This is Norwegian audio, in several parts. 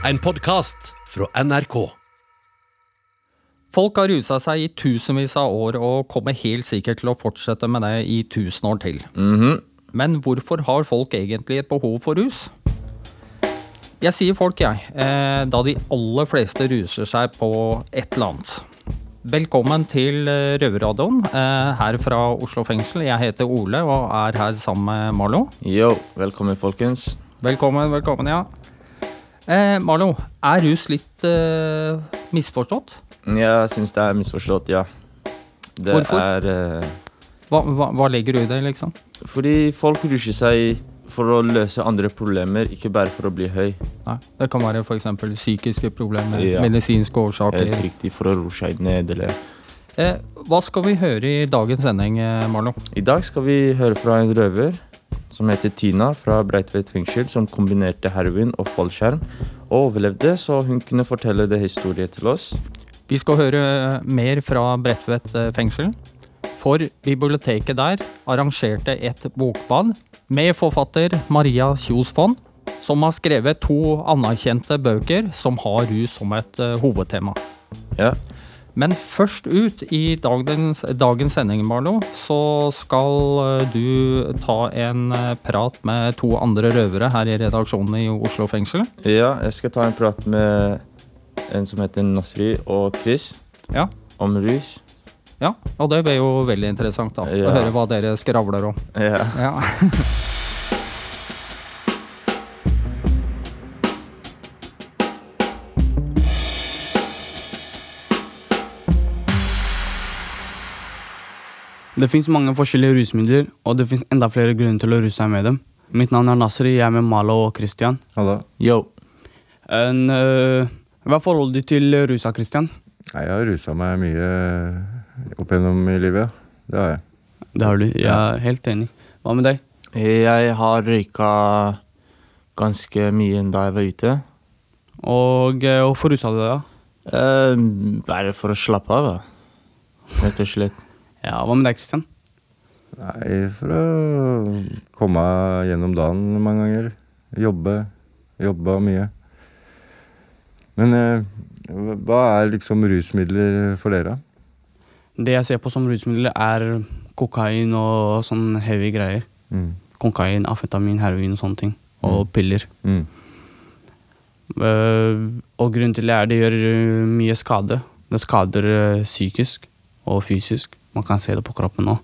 En podkast fra NRK. Folk har rusa seg i tusenvis av år og kommer helt sikkert til å fortsette med det i tusen år til. Men hvorfor har folk egentlig et behov for rus? Jeg sier folk, jeg, eh, da de aller fleste ruser seg på et eller annet. Velkommen til eh, Røverradioen eh, her fra Oslo fengsel. Jeg heter Ole og er her sammen med Marlo. Yo, velkommen folkens. Velkommen, velkommen, ja. Eh, Marlo, er rus litt eh, misforstått? Jeg syns det er misforstått, ja. Det Hvorfor? er eh, Hva, hva, hva legger du i det, liksom? fordi folk rusher seg for å løse andre problemer, ikke bare for å bli høy. Nei, det kan være f.eks. psykiske problemer, Ja. medisinske årsaker. Helt riktig, for å roe seg ned, eller Eh, hva skal vi høre i dagens sending, eh, Marlo? I dag skal vi høre fra en røver som heter Tina fra Breitveit fengsel, som kombinerte heroin og fallskjerm, og overlevde, så hun kunne fortelle det historien til oss. Vi skal høre mer fra Bredtvet eh, fengsel. For biblioteket der arrangerte et bokbad med forfatter Maria Kjos Fond, som har skrevet to anerkjente bøker som har rus som et eh, hovedtema. Ja. Men først ut i dagens, dagens sending, Marlo, så skal eh, du ta en eh, prat med to andre røvere her i redaksjonen i Oslo fengsel. ja, jeg skal ta en prat med en som heter Nasri og Chris Ja. om rus. Ja, og det blir jo veldig interessant da, å høre hva dere skravler om. Ja. Ja. Det fins mange forskjellige rusmidler, og det fins enda flere grunner til å ruse seg med dem. Mitt navn er Nasri, jeg er med Malo og Christian. Hallo. Yo. En, uh, hva er forholdet ditt til rusa, Christian? Nei, Jeg har rusa meg mye opp gjennom i livet. Det har jeg. Det har du. Jeg er helt enig. Hva med deg? Jeg har røyka ganske mye da jeg var ute. Og øh, hvorfor rusa du deg, da? Uh, bare for å slappe av, rett og slett. Ja, Hva med deg, Kristian? Nei, for å komme gjennom dagen mange ganger. Jobbe. Jobba mye. Men eh, hva er liksom rusmidler for dere? Det jeg ser på som rusmidler, er kokain og sånn heavy greier. Mm. Kokain, amfetamin, heroin og sånne ting. Og piller. Mm. Uh, og grunnen til det er det gjør mye skade. Det skader øh, psykisk og fysisk. Man kan se det på kroppen nå.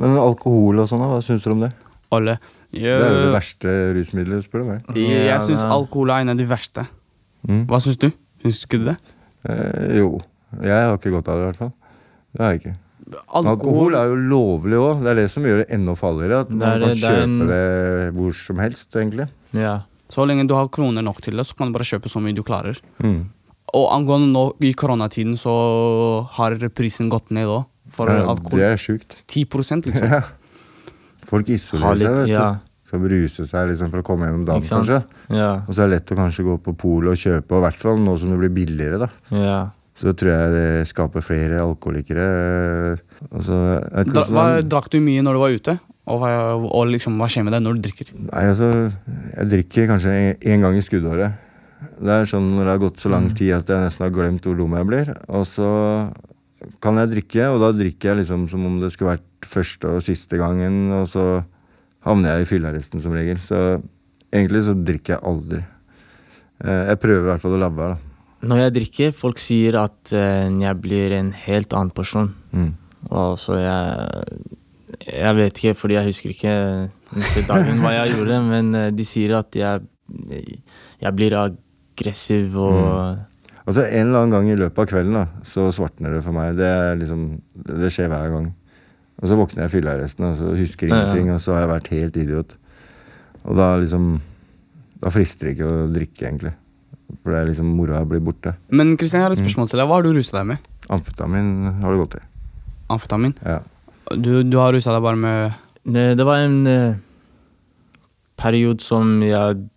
Men alkohol og sånn, hva syns du om det? Alle. Det er jo det verste rusmiddelet, spør du meg. jeg jeg syns alkohol er en av de verste. Mm. Hva syns du? Syns du ikke det? Eh, jo. Jeg har ikke godt av det, i hvert fall. Det har jeg ikke. Alkohol, Alkohol er jo lovlig òg. Det er det som gjør det enda farligere. At man er- kan det kjøpe en- det hvor som helst, egentlig. Ja. Så lenge du har kroner nok til det, så kan du bare kjøpe så mye du klarer. Mm. Og angående nå i koronatiden, så har prisen gått ned òg. For Ja, alkohol. det er sjukt. 10 liksom. Ja. Folk isolerer litt, seg, vet ja. du. Skal bruse seg liksom for å komme gjennom dagen, kanskje. Ja. Og så er det lett å kanskje gå på polet og kjøpe, i hvert fall nå som det blir billigere, da. ja. Så tror jeg det skaper flere alkoholikere. Altså, Dra, hva, drakk du mye når du var ute? Og, hva, og liksom, hva skjer med deg når du drikker? Nei, altså, jeg drikker kanskje én gang i skuddåret. Det er sånn når det har gått så lang tid at jeg nesten har glemt hvor dum jeg blir. Og så kan jeg drikke, og da drikker jeg liksom som om det skulle vært første og siste gangen, og så havner jeg i fyllearresten som regel. Så egentlig så drikker jeg aldri. Eh, Jeg prøver i hvert fall å la være, da. Når jeg drikker, folk sier at eh, jeg blir en helt annen person. Mm. Og så jeg Jeg vet ikke, fordi jeg husker ikke neste dagen hva jeg gjorde, men eh, de sier at jeg Jeg blir aggressiv og Altså En eller annen gang i løpet av kvelden da, så svartner det for meg. Det, er liksom, det skjer hver gang. Og så våkner jeg i fyllearresten og så husker Ja, ja. ingenting, og så har jeg vært helt idiot. Og da liksom Da frister det ikke å drikke, egentlig. For det er liksom moroa blir borte. Men Kristian, jeg har et Mm. spørsmål til deg. Hva har du rusa deg med? Amfetamin har det gått i. Amfetamin? Ja. Du, du har rusa deg bare med det, det var en eh, periode som jeg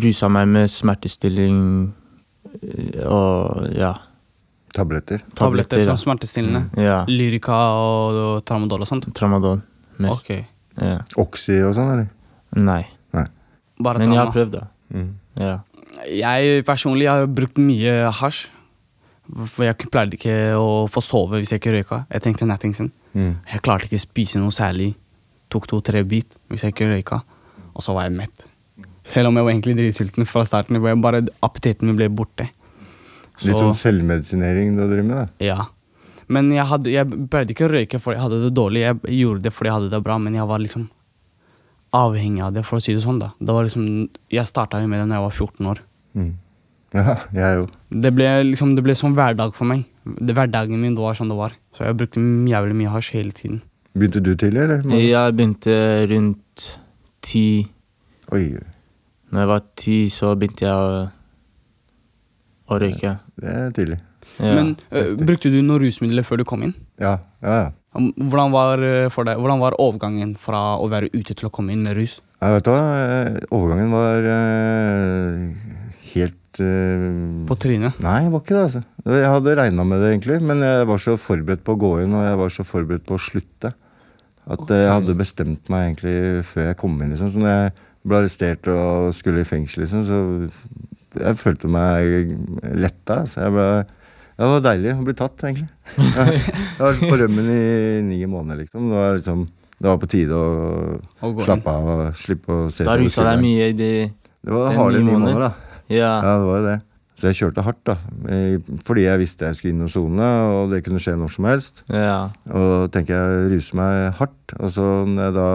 rusa meg med smertestilling eh, og ja. Tabletter. tabletter, Tabletter som smertestillende? Ja. Lyrica og, og tramadol og sånt? Tramadol. Mest. Ok. Ja. Oxy og sånn, eller? Nei. Bare Men jeg har prøvd, da. Mm. Ja. Jeg personlig har brukt mye hasj. For jeg pleide ikke å få sove hvis jeg ikke røyka. Jeg trengte nattingsen. Mm. Jeg klarte ikke å spise noe særlig. Tok to-tre bit hvis jeg ikke røyka. Og så var jeg mett. Selv om jeg var egentlig dritsulten fra starten. hvor jeg Bare appetitten min ble borte. Litt sånn selvmedisinering du driver med, da. Ja. Men jeg, hadde, jeg pleide ikke å røyke fordi jeg hadde det dårlig. Jeg gjorde det fordi jeg hadde det bra, men jeg var liksom avhengig av det, for å si det sånn. da. Det var liksom, jeg starta jo med det da jeg var 14 år. Mm. Ja, jeg jo. Det ble liksom, det ble sånn hverdag for meg. Det, hverdagen min var sånn det var. Så jeg brukte jævlig mye hasj hele tiden. Begynte du tidlig, eller? Jeg begynte rundt ti. Oi, Når jeg var ti, så begynte jeg å, å røyke. det er tidlig. Ja. Men uh, brukte du noen rusmidler før du kom inn? Ja, ja, ja. Hvordan var, for deg, hvordan var overgangen fra å være ute til å komme inn med rus? Jeg vet hva, overgangen var uh, helt uh, På trynet? Nei, det var ikke det, altså. Jeg hadde regna med det, egentlig, men jeg var så forberedt på å gå inn, og jeg var så forberedt på å slutte. At okay. jeg hadde bestemt meg egentlig før jeg kom inn. liksom. Så når jeg ble arrestert og skulle i fengsel, liksom, så jeg følte meg letta. Jeg ble, det var deilig å bli tatt, egentlig. Jeg jeg var på rømmen i ni måneder, liksom. Det var, liksom, det var på tide å Å slappe av og slippe å se Da rusa deg mye i de Det var harde ni måneder. måneder, da. Ja. Ja, det var det. Så jeg kjørte hardt, da. Fordi jeg visste jeg skulle inn og sone, og det kunne skje når som helst. ja. Og tenker jeg ruser meg hardt. Og så når jeg da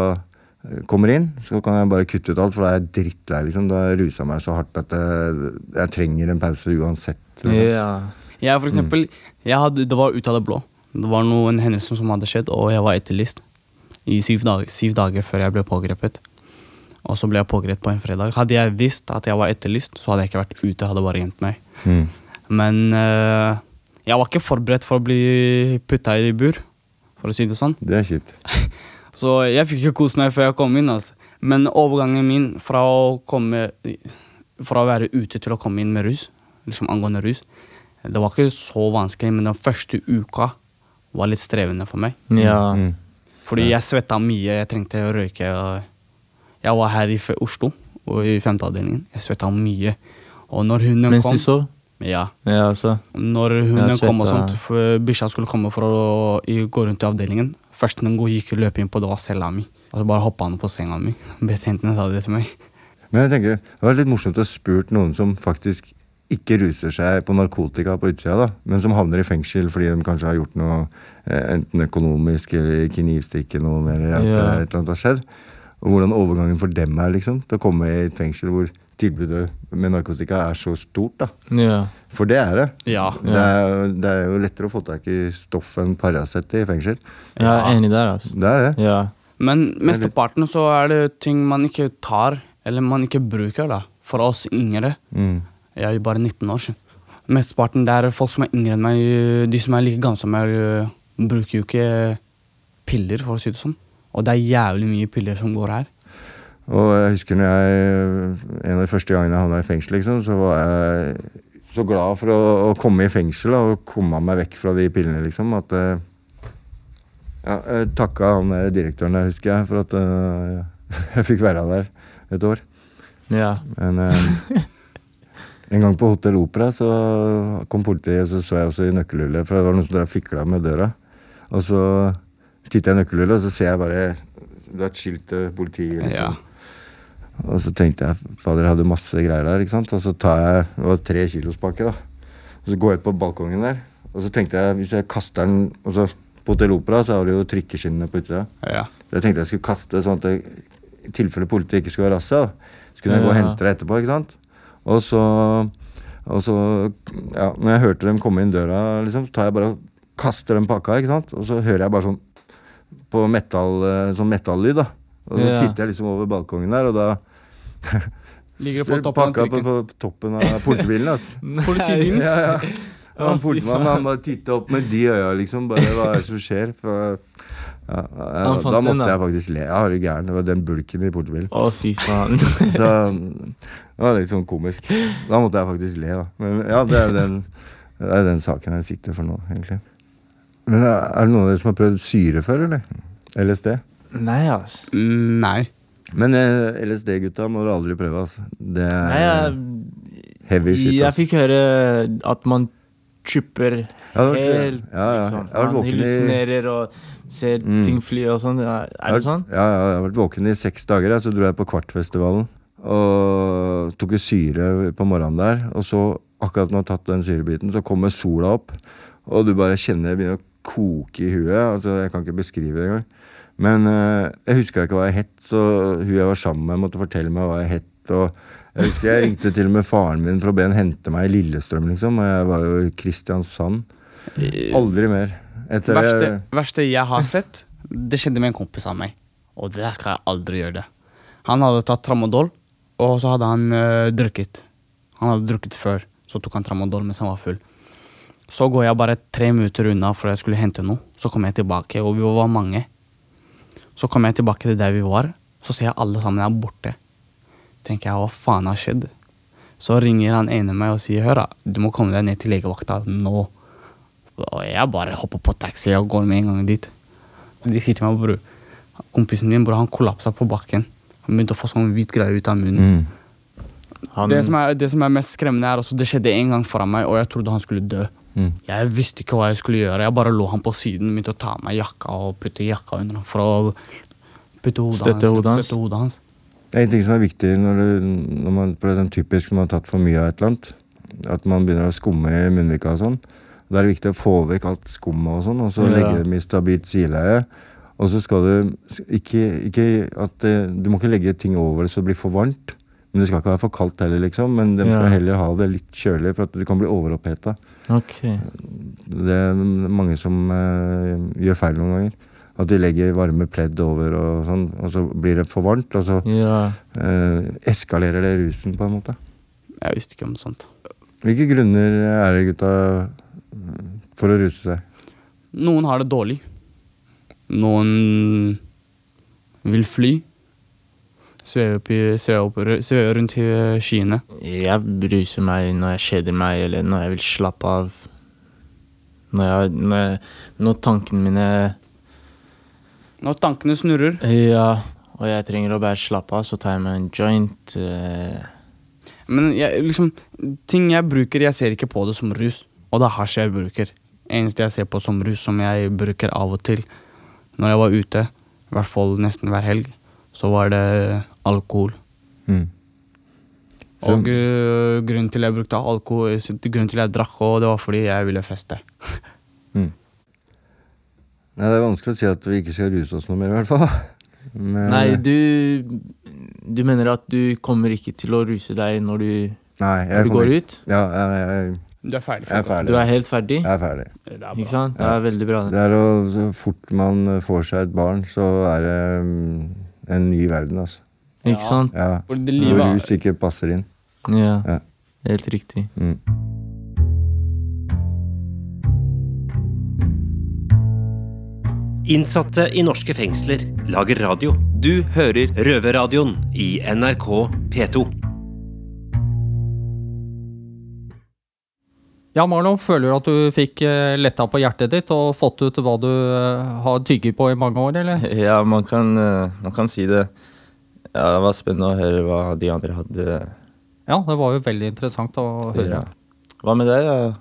kommer inn, så kan jeg bare kutte ut alt, for da er jeg drittlei, liksom. Da rusa jeg meg så hardt at jeg, jeg trenger en pause uansett. ja. Jeg for eksempel, jeg hadde, det var ut av det blå. Det var noe, en hendelse som hadde skjedd, og jeg var etterlyst i syv dager, syv dager før jeg ble pågrepet. Og så ble jeg pågrepet på en fredag. Hadde jeg visst at jeg var etterlyst, så hadde jeg ikke vært ute. hadde bare gjemt meg. Mm. Men eh, jeg var ikke forberedt for å bli putta i bur, for å si det sånn. Det er kjipt. Så jeg fikk ikke kose meg før jeg kom inn. Altså. Men overgangen min fra å, komme, fra å være ute til å komme inn med rus, liksom angående rus, det var ikke så vanskelig, men den første uka var litt strevende for meg. ja. Mm. Fordi jeg svetta mye, jeg trengte å røyke. Jeg var her i Oslo, og i femte avdelingen. Jeg svetta mye. Og når hunden Mens kom du sov? Ja, Ja, altså. når hunden ja, kom og sånt, bikkja skulle komme for å gå rundt i avdelingen Første når hun gikk løp inn på, det var cella mi. Og så bare hoppa han på senga mi. Betjentene sa det til meg. Men jeg tenker, det var litt morsomt å spurt noen som faktisk ikke ruser seg på narkotika på utsida, da, men som havner i fengsel fordi de kanskje har gjort noe eh, enten økonomisk eller knivstikke noen, eller at Ja. et eller annet har skjedd. Og hvordan overgangen for dem er, liksom, til å komme i et fengsel hvor tilbudet med narkotika er så stort, da. Ja. For det er det. Ja. Det, er, det er jo lettere å få tak i stoff enn Paracet i fengsel. Jeg er enig der, altså. Det er det. Ja. Men mesteparten så er det ting man ikke tar, eller man ikke bruker, da. For oss yngre. Mm. Jeg er jo bare 19 år. siden. Mesteparten det er folk som er yngre enn meg. De som er like gamle som meg, bruker jo ikke piller, for å si det sånn. Og det er jævlig mye piller som går her. Og jeg husker når jeg, en av de første gangene jeg havna i fengsel, liksom, så var jeg så glad for å, å komme i fengsel og komme meg vekk fra de pillene, liksom. At eh, ja, Jeg takka han der direktøren der, husker jeg, for at uh, jeg fikk være der et år. ja. Men um, en gang på Hotell Opera så kom politiet, og så så jeg også i nøkkelhullet, for det var noen som fikla med døra. Og så titter jeg i nøkkelhullet, og så ser jeg bare Det er et skilt til politiet. liksom. Og så tenkte jeg fader, jeg hadde masse greier der. ikke sant? Og så tar jeg det var tre kilos pakke. da. Og så går jeg ut på balkongen der, og så tenkte jeg hvis jeg kaster den og så På Hotell Opera så har du jo trykkeskinnene på utsida. Ja. Så jeg tenkte jeg skulle kaste sånn at det, i tilfelle politiet ikke skulle være rasse, da, så kunne jeg gå og hente det etterpå. ikke sant? Og så, og så ja, når jeg hørte dem komme inn døra, liksom, så tar jeg bare og kaster den pakka, ikke sant? og så hører jeg bare sånn på metall, eh, sånn metallyd. da. Og så Ja. titter jeg liksom over balkongen der, og da Ligger på toppen pakka på, på toppen av politibilen. altså. Politibilen? Ja, ja. Ja, han politimannen han bare titta opp med de øya, liksom. Bare hva er det som skjer? For, ja, ja, da den, måtte da. jeg faktisk le. Ja, er du gæren? Det var den bulken i politibilen. Å, fy faen. Så det var litt sånn komisk. Da måtte jeg faktisk le, da. Men ja, det er jo den, det er den saken jeg sitter for nå, egentlig. Men er er det noen av dere som har prøvd syre før, eller? LSD? Nei, altså. Mm, Nei. Men eh, LSD-gutta må du aldri prøve, altså. Det er Nei, jeg, heavy shit. Jeg Altså. fikk høre at man tripper Ja, helt. ja, ja. Liksom. Har vært Man hallusinerer og ser Mm. ting fly og sånn. Er er det sånn? Ja, ja, jeg har vært våken i seks dager. Jeg, så dro jeg på Kvartfestivalen. Og tok jo syre på morgenen der. Og så, akkurat når jeg har tatt den syrebiten, så kommer sola opp. Og du bare kjenner det begynner å koke i huet. Altså, jeg kan ikke beskrive det engang. Men eh, jeg huska ikke hva jeg het, så hun jeg var sammen med, måtte fortelle meg hva jeg het. Og jeg husker jeg ringte til og med faren min for å be han hente meg i Lillestrøm, liksom. Og jeg var jo i Kristiansand. Aldri mer. Etter verste, det verste jeg har sett, det skjedde med en kompis av meg. Og det der skal jeg aldri gjøre det. Han hadde tatt tramadol, og så hadde han øh, drukket. Han hadde drukket før, så tok han tramadol mens han var full. Så går jeg bare tre minutter unna for jeg skulle hente noe. Så kom jeg tilbake, og vi var mange. Så kommer jeg tilbake til der vi var, så ser jeg alle sammen er borte. Tenker jeg, hva faen har skjedd? Så ringer han ene meg og sier, hør da, du må komme deg ned til legevakta nå. Og jeg bare hopper på taxi og går med en gang dit. De sier til meg, bror, kompisen din, bror, han kollapsa på bakken. Han begynte å få sånn hvit greie ut av munnen. mm. Han, Det, som er, det som er mest skremmende, er også det skjedde en gang foran meg, og jeg trodde han skulle dø. Mm. Jeg visste ikke hva jeg skulle gjøre. Jeg bare lå han på siden, begynte å ta av meg jakka og putte jakka under ham for å putte hodet Støtte hans. hodet hans. Støtte hodet hans. Det er en ting som er viktig når, du, når man den typisk når man har tatt for mye av et eller annet. At man begynner å skumme i munnvika og sånn. Da er det viktig å få vekk alt skummet og sånn, og så Ja. legge dem i stabilt sileie. Og så skal du ikke, ikke at Du må ikke legge ting over det så det blir for varmt. Men det skal ikke være for kaldt heller, liksom. Men de skal Ja. heller ha det litt kjølig, for at det kan bli overoppheta. Okay. Det er mange som uh, gjør feil noen ganger. At de legger varme pledd over, og sånn, og så blir det for varmt. Og så Ja. uh, eskalerer det rusen, på en måte. Jeg visste ikke om sånt. Hvilke grunner er det, gutta, for å ruse seg? Noen har det dårlig. Noen vil fly. Sveve, opp i, sveve, opp, sveve rundt i skyene. Jeg bruser meg når jeg kjeder meg, eller når jeg vil slappe av. Når, jeg, når, jeg, når tankene mine Når tankene snurrer. Ja, og jeg trenger å bare slappe av, så tar jeg meg en joint. Uh... Men jeg, liksom, ting jeg bruker, jeg ser ikke på det som rus. Og det er hasj jeg bruker. Eneste jeg ser på som rus, som jeg bruker av og til når jeg var ute, i hvert fall nesten hver helg, så var det alkohol. Mm. Og grunnen til jeg brukte alkohol, grunnen til jeg drakk, og det var fordi jeg ville feste. Nei, det er vanskelig å si at vi ikke skal ruse oss noe mer, i hvert fall. Men, Nei, du Du mener at du kommer ikke til å ruse deg når du, Nei, når du går ut? Ja, jeg, jeg, Du er ferdig. jeg er ferdig. Du er helt ferdig? Jeg er ferdig. Det er Ikke sant? Det er veldig bra. det. Det er å, så fort man får seg et barn, så er det mm, en ny verden, altså. Ikke sant? Ja. For det Når livet, rus ikke passer inn. Ja. Ja. Helt riktig. Mm. Innsatte i norske fengsler lager radio. Du hører Røverradioen i NRK P2. Ja, Marlon, føler du at du fikk eh, letta på hjertet ditt og fått ut hva du eh, har tygget på i mange år, eller? Ja, man kan, eh, man kan si det. Ja, det var spennende å høre hva de andre hadde. Ja, det var jo veldig interessant å høre. Ja. Hva med deg? Ja?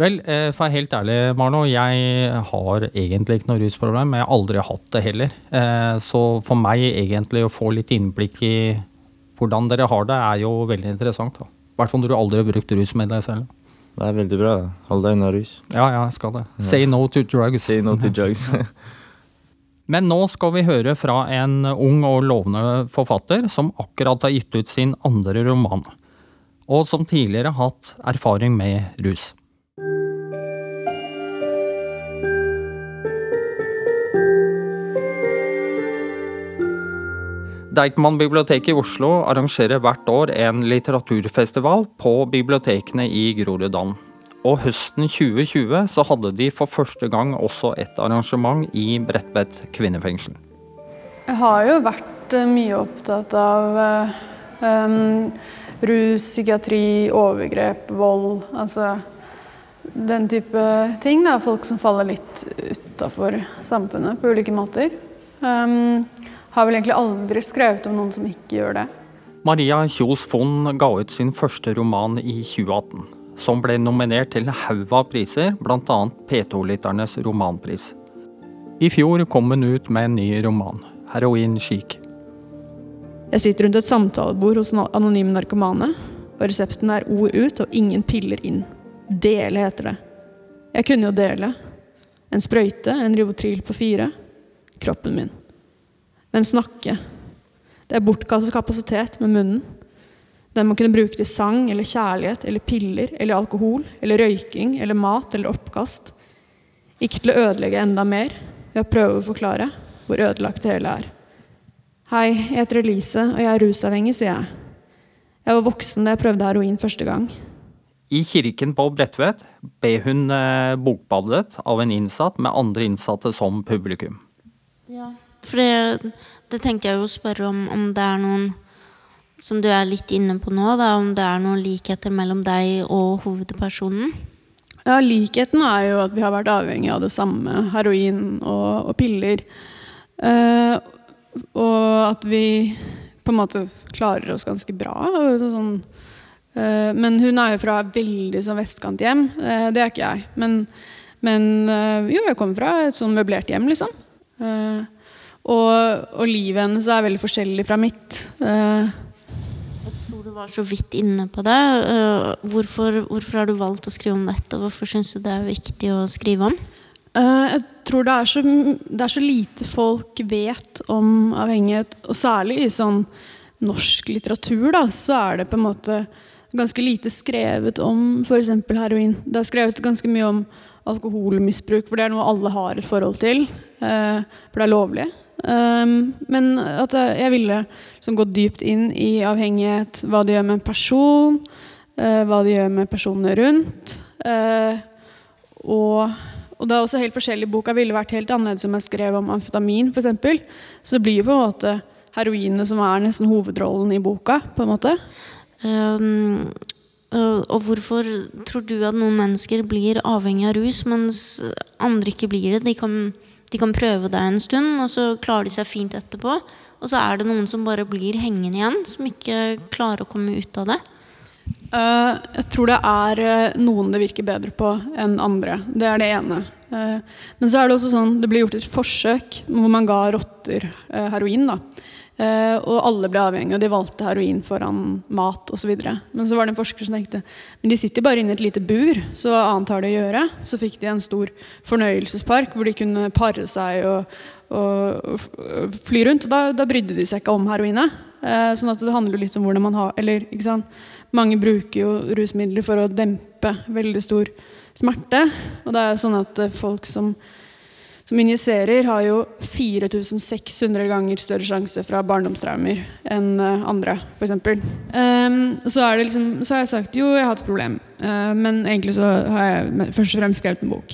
Vel, eh, for å være helt ærlig, Marno, jeg har egentlig ikke noe rusproblem, jeg har aldri hatt det heller. Eh, Så for meg egentlig å få litt innblikk i hvordan dere har det, er jo veldig interessant. da. I hvert fall når du aldri har brukt deg selv. Det er veldig bra. Hold deg unna rus. Ja, ja, jeg skal det. Say no to drugs. Say no to drugs. Men nå skal vi høre fra en ung og lovende forfatter som akkurat har gitt ut sin andre roman, og som tidligere har hatt erfaring med rus. Deichman-biblioteket i Oslo arrangerer hvert år en litteraturfestival på bibliotekene i Groruddalen. Og høsten 2020 så hadde de for første gang også et arrangement i Bredtvet kvinnefengsel. Jeg har jo vært eh, mye opptatt av um, rus, psykiatri, overgrep, vold. Altså den type ting. Da. Folk som faller litt utafor samfunnet på ulike måter. Um, har vel egentlig aldri skrevet om noen som ikke gjør det. Maria Kjos Fonn ga ut sin første roman i 2018, som ble nominert til en haug av priser, bl.a. P2-lytternes romanpris. I fjor kom hun ut med en ny roman, 'Heroin chic'. Jeg sitter rundt et samtalebord hos anonyme narkomane, og resepten er ord ut og ingen piller inn. Dele heter det. Jeg kunne jo dele. En sprøyte, en Rivotril på fire. Kroppen min. Men snakke. Det er bortkastet kapasitet med munnen. Den må kunne bruke det i sang eller kjærlighet eller piller eller alkohol eller røyking eller mat eller oppkast. Ikke til å ødelegge enda mer ved å prøve å forklare hvor ødelagt det hele er. Hei, jeg heter Elise, og jeg er rusavhengig, sier jeg. Jeg var voksen da jeg prøvde heroin første gang. I kirken på Bredtvet ble hun eh, bokbadet av en innsatt med andre innsatte som publikum. Ja, for det, det tenker jeg jo å spørre om, om det er noen Som du er litt inne på nå, da, om det er noen likheter mellom deg og hovedpersonen? Ja, Likheten er jo at vi har vært avhengig av det samme, heroin og, og piller. Eh, og at vi på en måte klarer oss ganske bra. Sånn, eh, men hun er jo fra veldig sånn vestkanthjem. Eh, det er ikke jeg. Men, men eh, jo, jeg kommer fra et sånn møblert hjem, liksom. Eh, og, og, livet hennes er veldig forskjellig fra mitt. Eh, var så vidt inne på det. Uh, hvorfor, hvorfor, har du valgt å skrive om dette? og Hvorfor syns du det er viktig å skrive om? Uh, jeg tror det er, så, det er, så, lite folk vet om avhengighet. Og særlig i sånn norsk litteratur, da, så er det på en måte ganske lite skrevet om f.eks. heroin. Det er skrevet ganske mye om alkoholmisbruk, for det er noe alle har et forhold til. Uh, for det er lovlig. Um, men at jeg ville liksom gå dypt inn i avhengighet, hva det gjør med en person, uh, hva det gjør med personene rundt. Uh, og, og, det er også helt forskjellig. Boka ville vært helt annerledes om jeg skrev om amfetamin, f.eks. Så det blir jo på en måte heroinet som er nesten hovedrollen i boka. på en måte. Um, og hvorfor tror du at noen mennesker blir avhengig av rus, mens andre ikke blir det? De kan de kan prøve deg en stund, og så klarer de seg fint etterpå. Og så er det noen som bare blir hengende igjen, som ikke klarer å komme ut av det. Uh, jeg tror det er uh, noen det virker bedre på enn andre. Det er det ene. Uh, men så er det også sånn det ble gjort et forsøk hvor man ga rotter heroin. da og alle ble avhengige, og de valgte heroin foran mat osv. Men så var det en forsker som tenkte men de sitter bare inne i et lite bur, så annet har de å gjøre? Så fikk de en stor fornøyelsespark hvor de kunne pare seg og, og, fly rundt. Og da, da, brydde de seg ikke om heroinet. Uh, sånn at det handler litt om hvordan man har Eller mange bruker jo rusmidler for å dempe veldig stor smerte. Og det er jo sånn at eh, folk som som injiserer, har jo 4600 ganger større sjanse fra barndomstraumer enn eh, andre, f.eks. Um, ehm, så, liksom, så har jeg sagt jo, jeg har hatt et problem, uh, men egentlig så har jeg først og fremst skrevet en bok.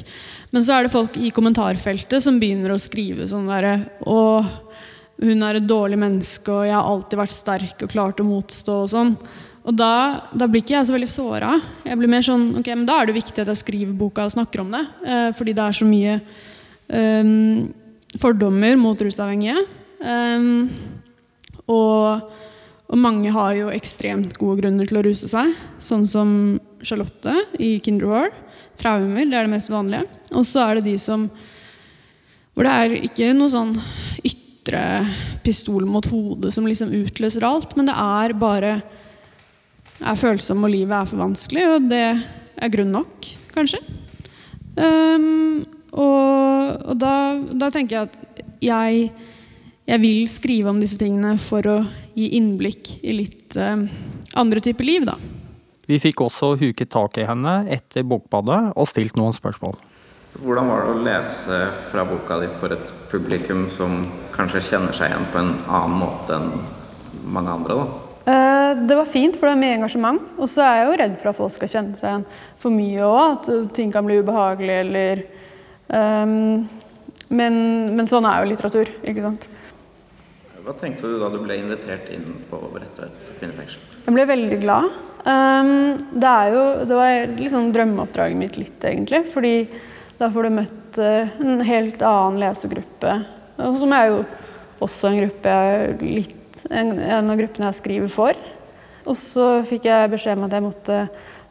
Men så er det folk i kommentarfeltet som begynner å skrive sånn derre Å, hun er et dårlig menneske, og jeg har alltid vært sterk og klart å motstå og sånn. Og da, da, blir ikke jeg så veldig såra. Jeg blir mer sånn, ok, men Da er det viktig at jeg skriver boka og snakker om det. Uh, fordi det er så mye um, fordommer mot rusavhengige. Um, og, og, mange har jo ekstremt gode grunner til å ruse seg, sånn som Charlotte i Kinder War. Traumer, det er det mest vanlige. Og så er det de som Hvor det er ikke noe sånn ytre pistol mot hodet som liksom utløser alt, men det er bare er følsom, og livet er for vanskelig, og det er grunn nok, kanskje. Um, og, og da, da, tenker jeg at jeg, jeg, vil skrive om disse tingene for å gi innblikk i litt uh, andre typer liv, da. Vi fikk også huket tak i henne etter bokbadet og stilt noen spørsmål. Hvordan var det å lese fra boka di for et publikum som kanskje kjenner seg igjen på en annen måte enn mange andre? da? Eh, det var fint, for det er mye engasjement. Og så er jeg jo redd for at folk skal kjenne seg igjen for mye òg. At ting kan bli ubehagelig eller Um, men, men, sånn er jo litteratur, ikke sant. Hva tenkte du da du ble invitert inn på Bredtvet kvinnefengsel? Jeg ble veldig glad. Um, det, jo, det var liksom drømmeoppdraget mitt litt, egentlig. Fordi da får du møtt uh, en helt annen lesegruppe. Som er jo også en gruppe jeg litt En, en av gruppene jeg skriver for. Og så fikk jeg beskjed om at jeg måtte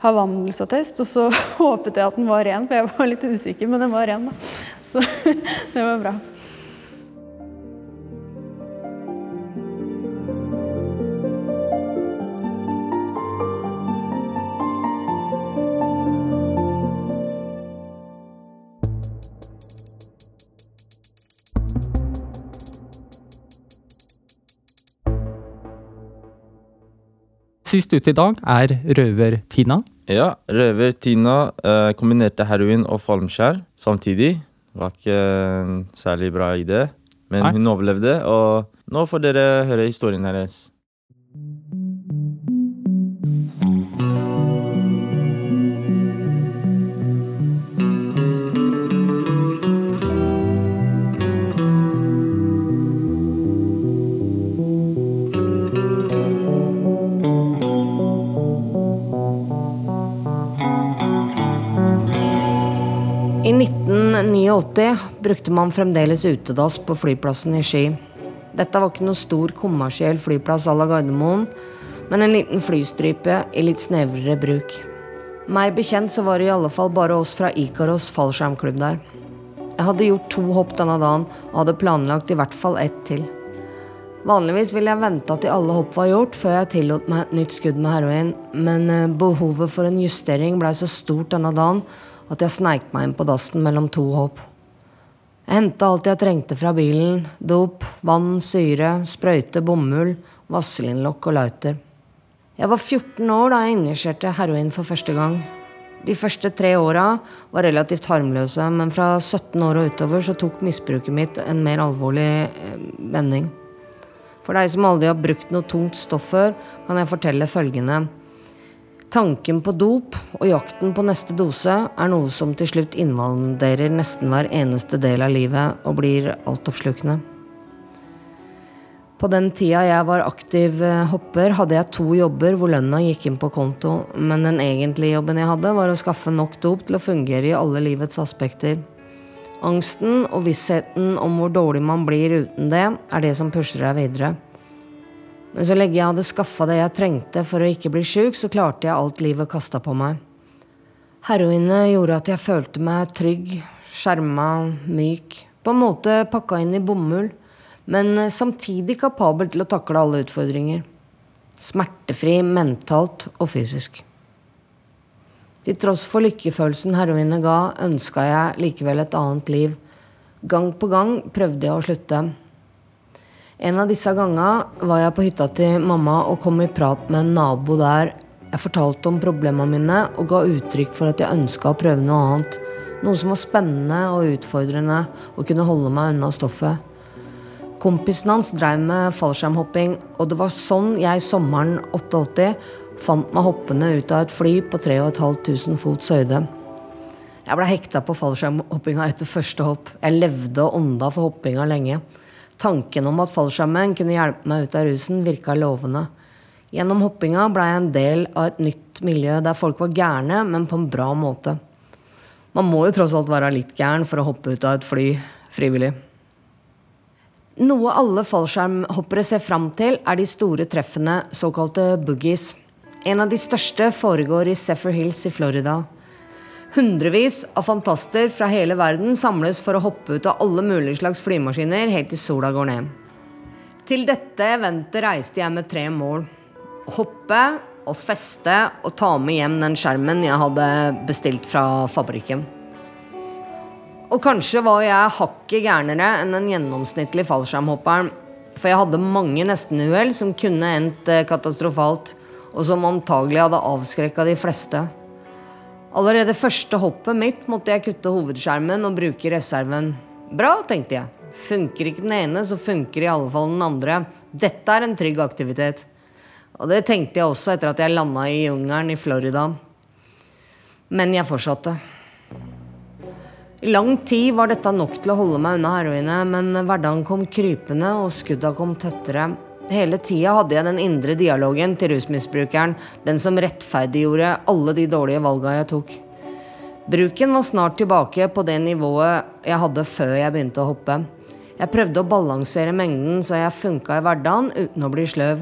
ha vandelsattest, og så håpet jeg at den var ren, for jeg var litt usikker, men den var ren, da. Så det var bra. Sist ute i dag er Røver-Tina. Ja, røver Tina eh, kombinerte heroin og falmskjær samtidig. Var ikke en særlig bra idé, men Nei. hun overlevde, og nå får dere høre historien hennes. 1989 brukte man fremdeles utedass på flyplassen i Ski. Dette var ikke noe stor kommersiell flyplass à la Gardermoen, men en liten flystripe i litt snevrere bruk. Meg bekjent så var det i alle fall bare oss fra Ikaros fallskjermklubb der. Jeg hadde gjort to hopp denne dagen og hadde planlagt i hvert fall ett til. Vanligvis ville jeg venta til alle hopp var gjort før jeg tillot meg et nytt skudd med heroin, men eh, behovet for en justering blei så stort denne dagen at jeg sneik meg inn på dassen mellom to hopp. Jeg henta alt jeg trengte fra bilen. Dop, vann, syre, sprøyte, bomull, vaselinlokk og lighter. Jeg var 14 år da jeg injiserte heroin for første gang. De første tre åra var relativt harmløse, men fra 17 år og utover så tok misbruket mitt en mer alvorlig eh, vending. For deg som aldri har brukt noe tungt stoff før, kan jeg fortelle følgende. Tanken på dop og jakten på neste dose er noe som til slutt invaderer nesten hver eneste del av livet og blir altoppslukende. På den tida jeg var aktiv eh, hopper, hadde jeg to jobber hvor lønna gikk inn på konto, men den egentlige jobben jeg hadde, var å skaffe nok dop til å fungere i alle livets aspekter. Angsten og vissheten om hvor dårlig man blir uten det, er det som pusher deg videre. Men så lenge jeg hadde skaffa det jeg trengte for å ikke bli sjuk, så klarte jeg alt livet kasta på meg. Heroinet gjorde at jeg følte meg trygg, skjerma, myk, på en måte pakka inn i bomull, men samtidig kapabel til å takle alle utfordringer. Smertefri mentalt og fysisk. Til tross for lykkefølelsen heroinet ga, ønska jeg likevel et annet liv. Gang på gang prøvde jeg å slutte. En av disse gangene var jeg på hytta til mamma og kom i prat med en nabo der. Jeg fortalte om problemene mine og ga uttrykk for at jeg ønska å prøve noe annet. Noe som var spennende og utfordrende og kunne holde meg unna stoffet. Kompisen hans drev med fallskjermhopping, og det var sånn jeg sommeren 88 fant meg hoppende ut av et fly på 3500 fots høyde. Jeg ble hekta på fallskjermhoppinga etter første hopp. Jeg levde og ånda for hoppinga lenge. Tanken om at fallskjermen kunne hjelpe meg ut av rusen, virka lovende. Gjennom hoppinga blei jeg en del av et nytt miljø der folk var gærne, men på en bra måte. Man må jo tross alt være litt gæren for å hoppe ut av et fly frivillig. Noe alle fallskjermhoppere ser fram til, er de store treffene, såkalte boogies. En av de største foregår i Seffer Hills i Florida. Hundrevis av fantaster fra hele verden samles for å hoppe ut av alle mulige slags flymaskiner helt til sola går ned. Til dette eventet reiste jeg med tre mål. Hoppe og feste og ta med hjem den skjermen jeg hadde bestilt fra fabrikken. Og kanskje var jeg hakket gærnere enn den gjennomsnittlige fallskjermhopperen. For jeg hadde mange nestenuhell som kunne endt eh, katastrofalt, og som antagelig hadde avskrekka de fleste. Allerede første hoppet mitt måtte jeg kutte hovedskjermen og bruke reserven. Bra, tenkte jeg. Funker ikke den ene, så funker i alle fall den andre. Dette er en trygg aktivitet. Og det tenkte jeg også etter at jeg landa i jungelen i Florida. Men jeg fortsatte. I lang tid var dette nok til å holde meg unna heroinet, men hverdagen kom krypende, og skudda kom tettere. Hele tida hadde jeg den indre dialogen til rusmisbrukeren, den som rettferdiggjorde alle de dårlige valga jeg tok. Bruken var snart tilbake på det nivået jeg hadde før jeg begynte å hoppe. Jeg prøvde å balansere mengden så jeg funka i hverdagen uten å bli sløv.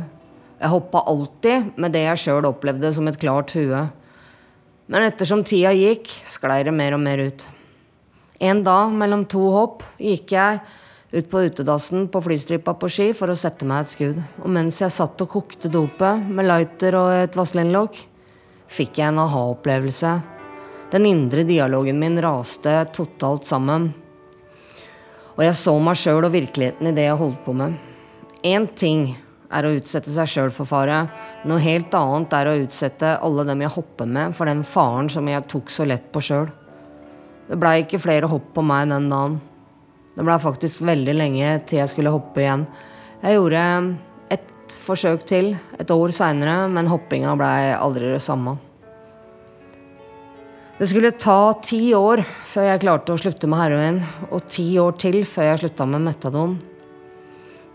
Jeg hoppa alltid med det jeg sjøl opplevde som et klart hue. Men ettersom tida gikk, sklei det mer og mer ut. En dag mellom to hopp gikk jeg ut på utedassen på flystripa på ski for å sette meg et skudd. Og mens jeg satt og kokte dopet med lighter og et vaselinlokk, fikk jeg en aha-opplevelse. Den indre dialogen min raste totalt sammen. Og jeg så meg sjøl og virkeligheten i det jeg holdt på med. Én ting er å utsette seg sjøl for fare. Noe helt annet er å utsette alle dem jeg hopper med, for den faren som jeg tok så lett på sjøl. Det blei ikke flere hopp på meg den dagen. Det ble faktisk veldig lenge til jeg skulle hoppe igjen. Jeg gjorde et forsøk til et år seinere, men hoppinga blei aldri det samme. Det skulle ta ti år før jeg klarte å slutte med heroin, og ti år til før jeg slutta med metadon.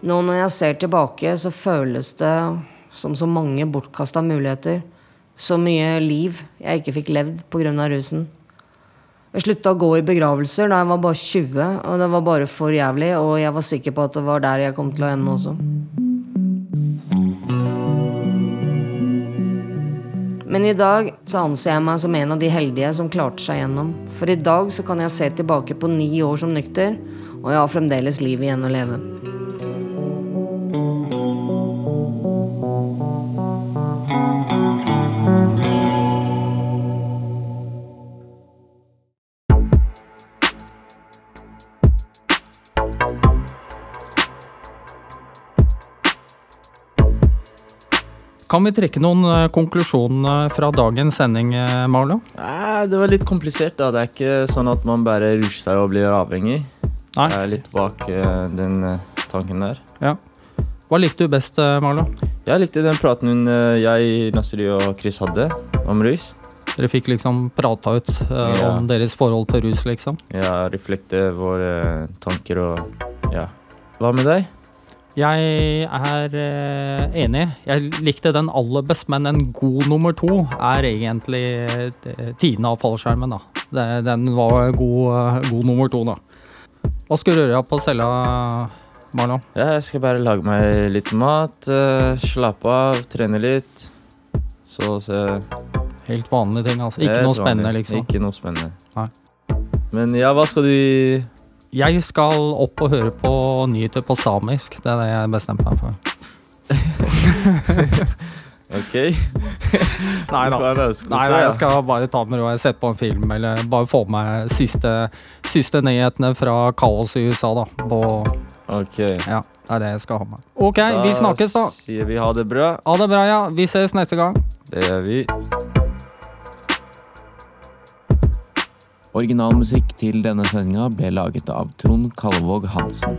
Nå når jeg ser tilbake, så føles det som så mange bortkasta muligheter. Så mye liv jeg ikke fikk levd pga. rusen. Jeg slutta å gå i begravelser da jeg var bare 20, og det var bare for jævlig, og jeg var sikker på at det var der jeg kom til å ende også. Men i dag så anser jeg meg som en av de heldige som klarte seg gjennom. For i dag så kan jeg se tilbake på ni år som nykter, og jeg har fremdeles liv igjen å leve. Kan vi trekke noen eh, konklusjoner fra dagens sending, eh, Marlo? Nei, det var litt komplisert. da. Det er ikke sånn at man bare rusher seg og blir avhengig. Nei. Jeg er litt bak eh, den tanken der. Ja. Hva likte du best, Marlo? Jeg likte den praten hun, jeg, Nasri og Chris hadde om rus. Dere fikk liksom prata ut uh, Ja. om deres forhold til rus, liksom. Ja, reflekte våre tanker og ja. Hva med deg? Jeg er eh, enig. Jeg likte den aller best, men en god nummer to er egentlig tiden av fallskjermen. da. Den var god, eh, god nummer to, da. Hva skal du gjøre på cella, Marlon? Ja, jeg skal bare lage meg litt mat, eh, slappe av, trene litt. Så se Helt vanlige ting, altså. Ikke noe spennende, liksom. Ikke noe spennende. Nei. Men ja, hva skal du Jeg skal opp og høre på nyheter på samisk. Det er det jeg bestemte meg for. Ok. Nei da. Nei, nei, jeg skal bare ta med ro. Jeg setter på en film, eller bare få med meg siste, siste nyhetene fra kaos i USA, da. På, Ok. ja, det er det jeg skal ha med. Ok, vi snakkes, da. sier vi ha det bra. Ha det bra, ja. Vi ses neste gang. Det gjør vi. Originalmusikk til denne sendinga ble laget av Trond Kalvåg Hansen.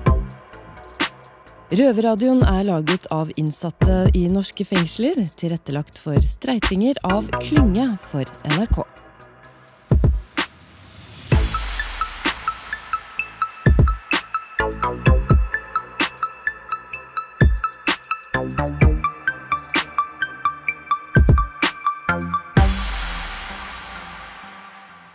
Røverradioen er laget av innsatte i norske fengsler, tilrettelagt for streitinger av Klynge for NRK.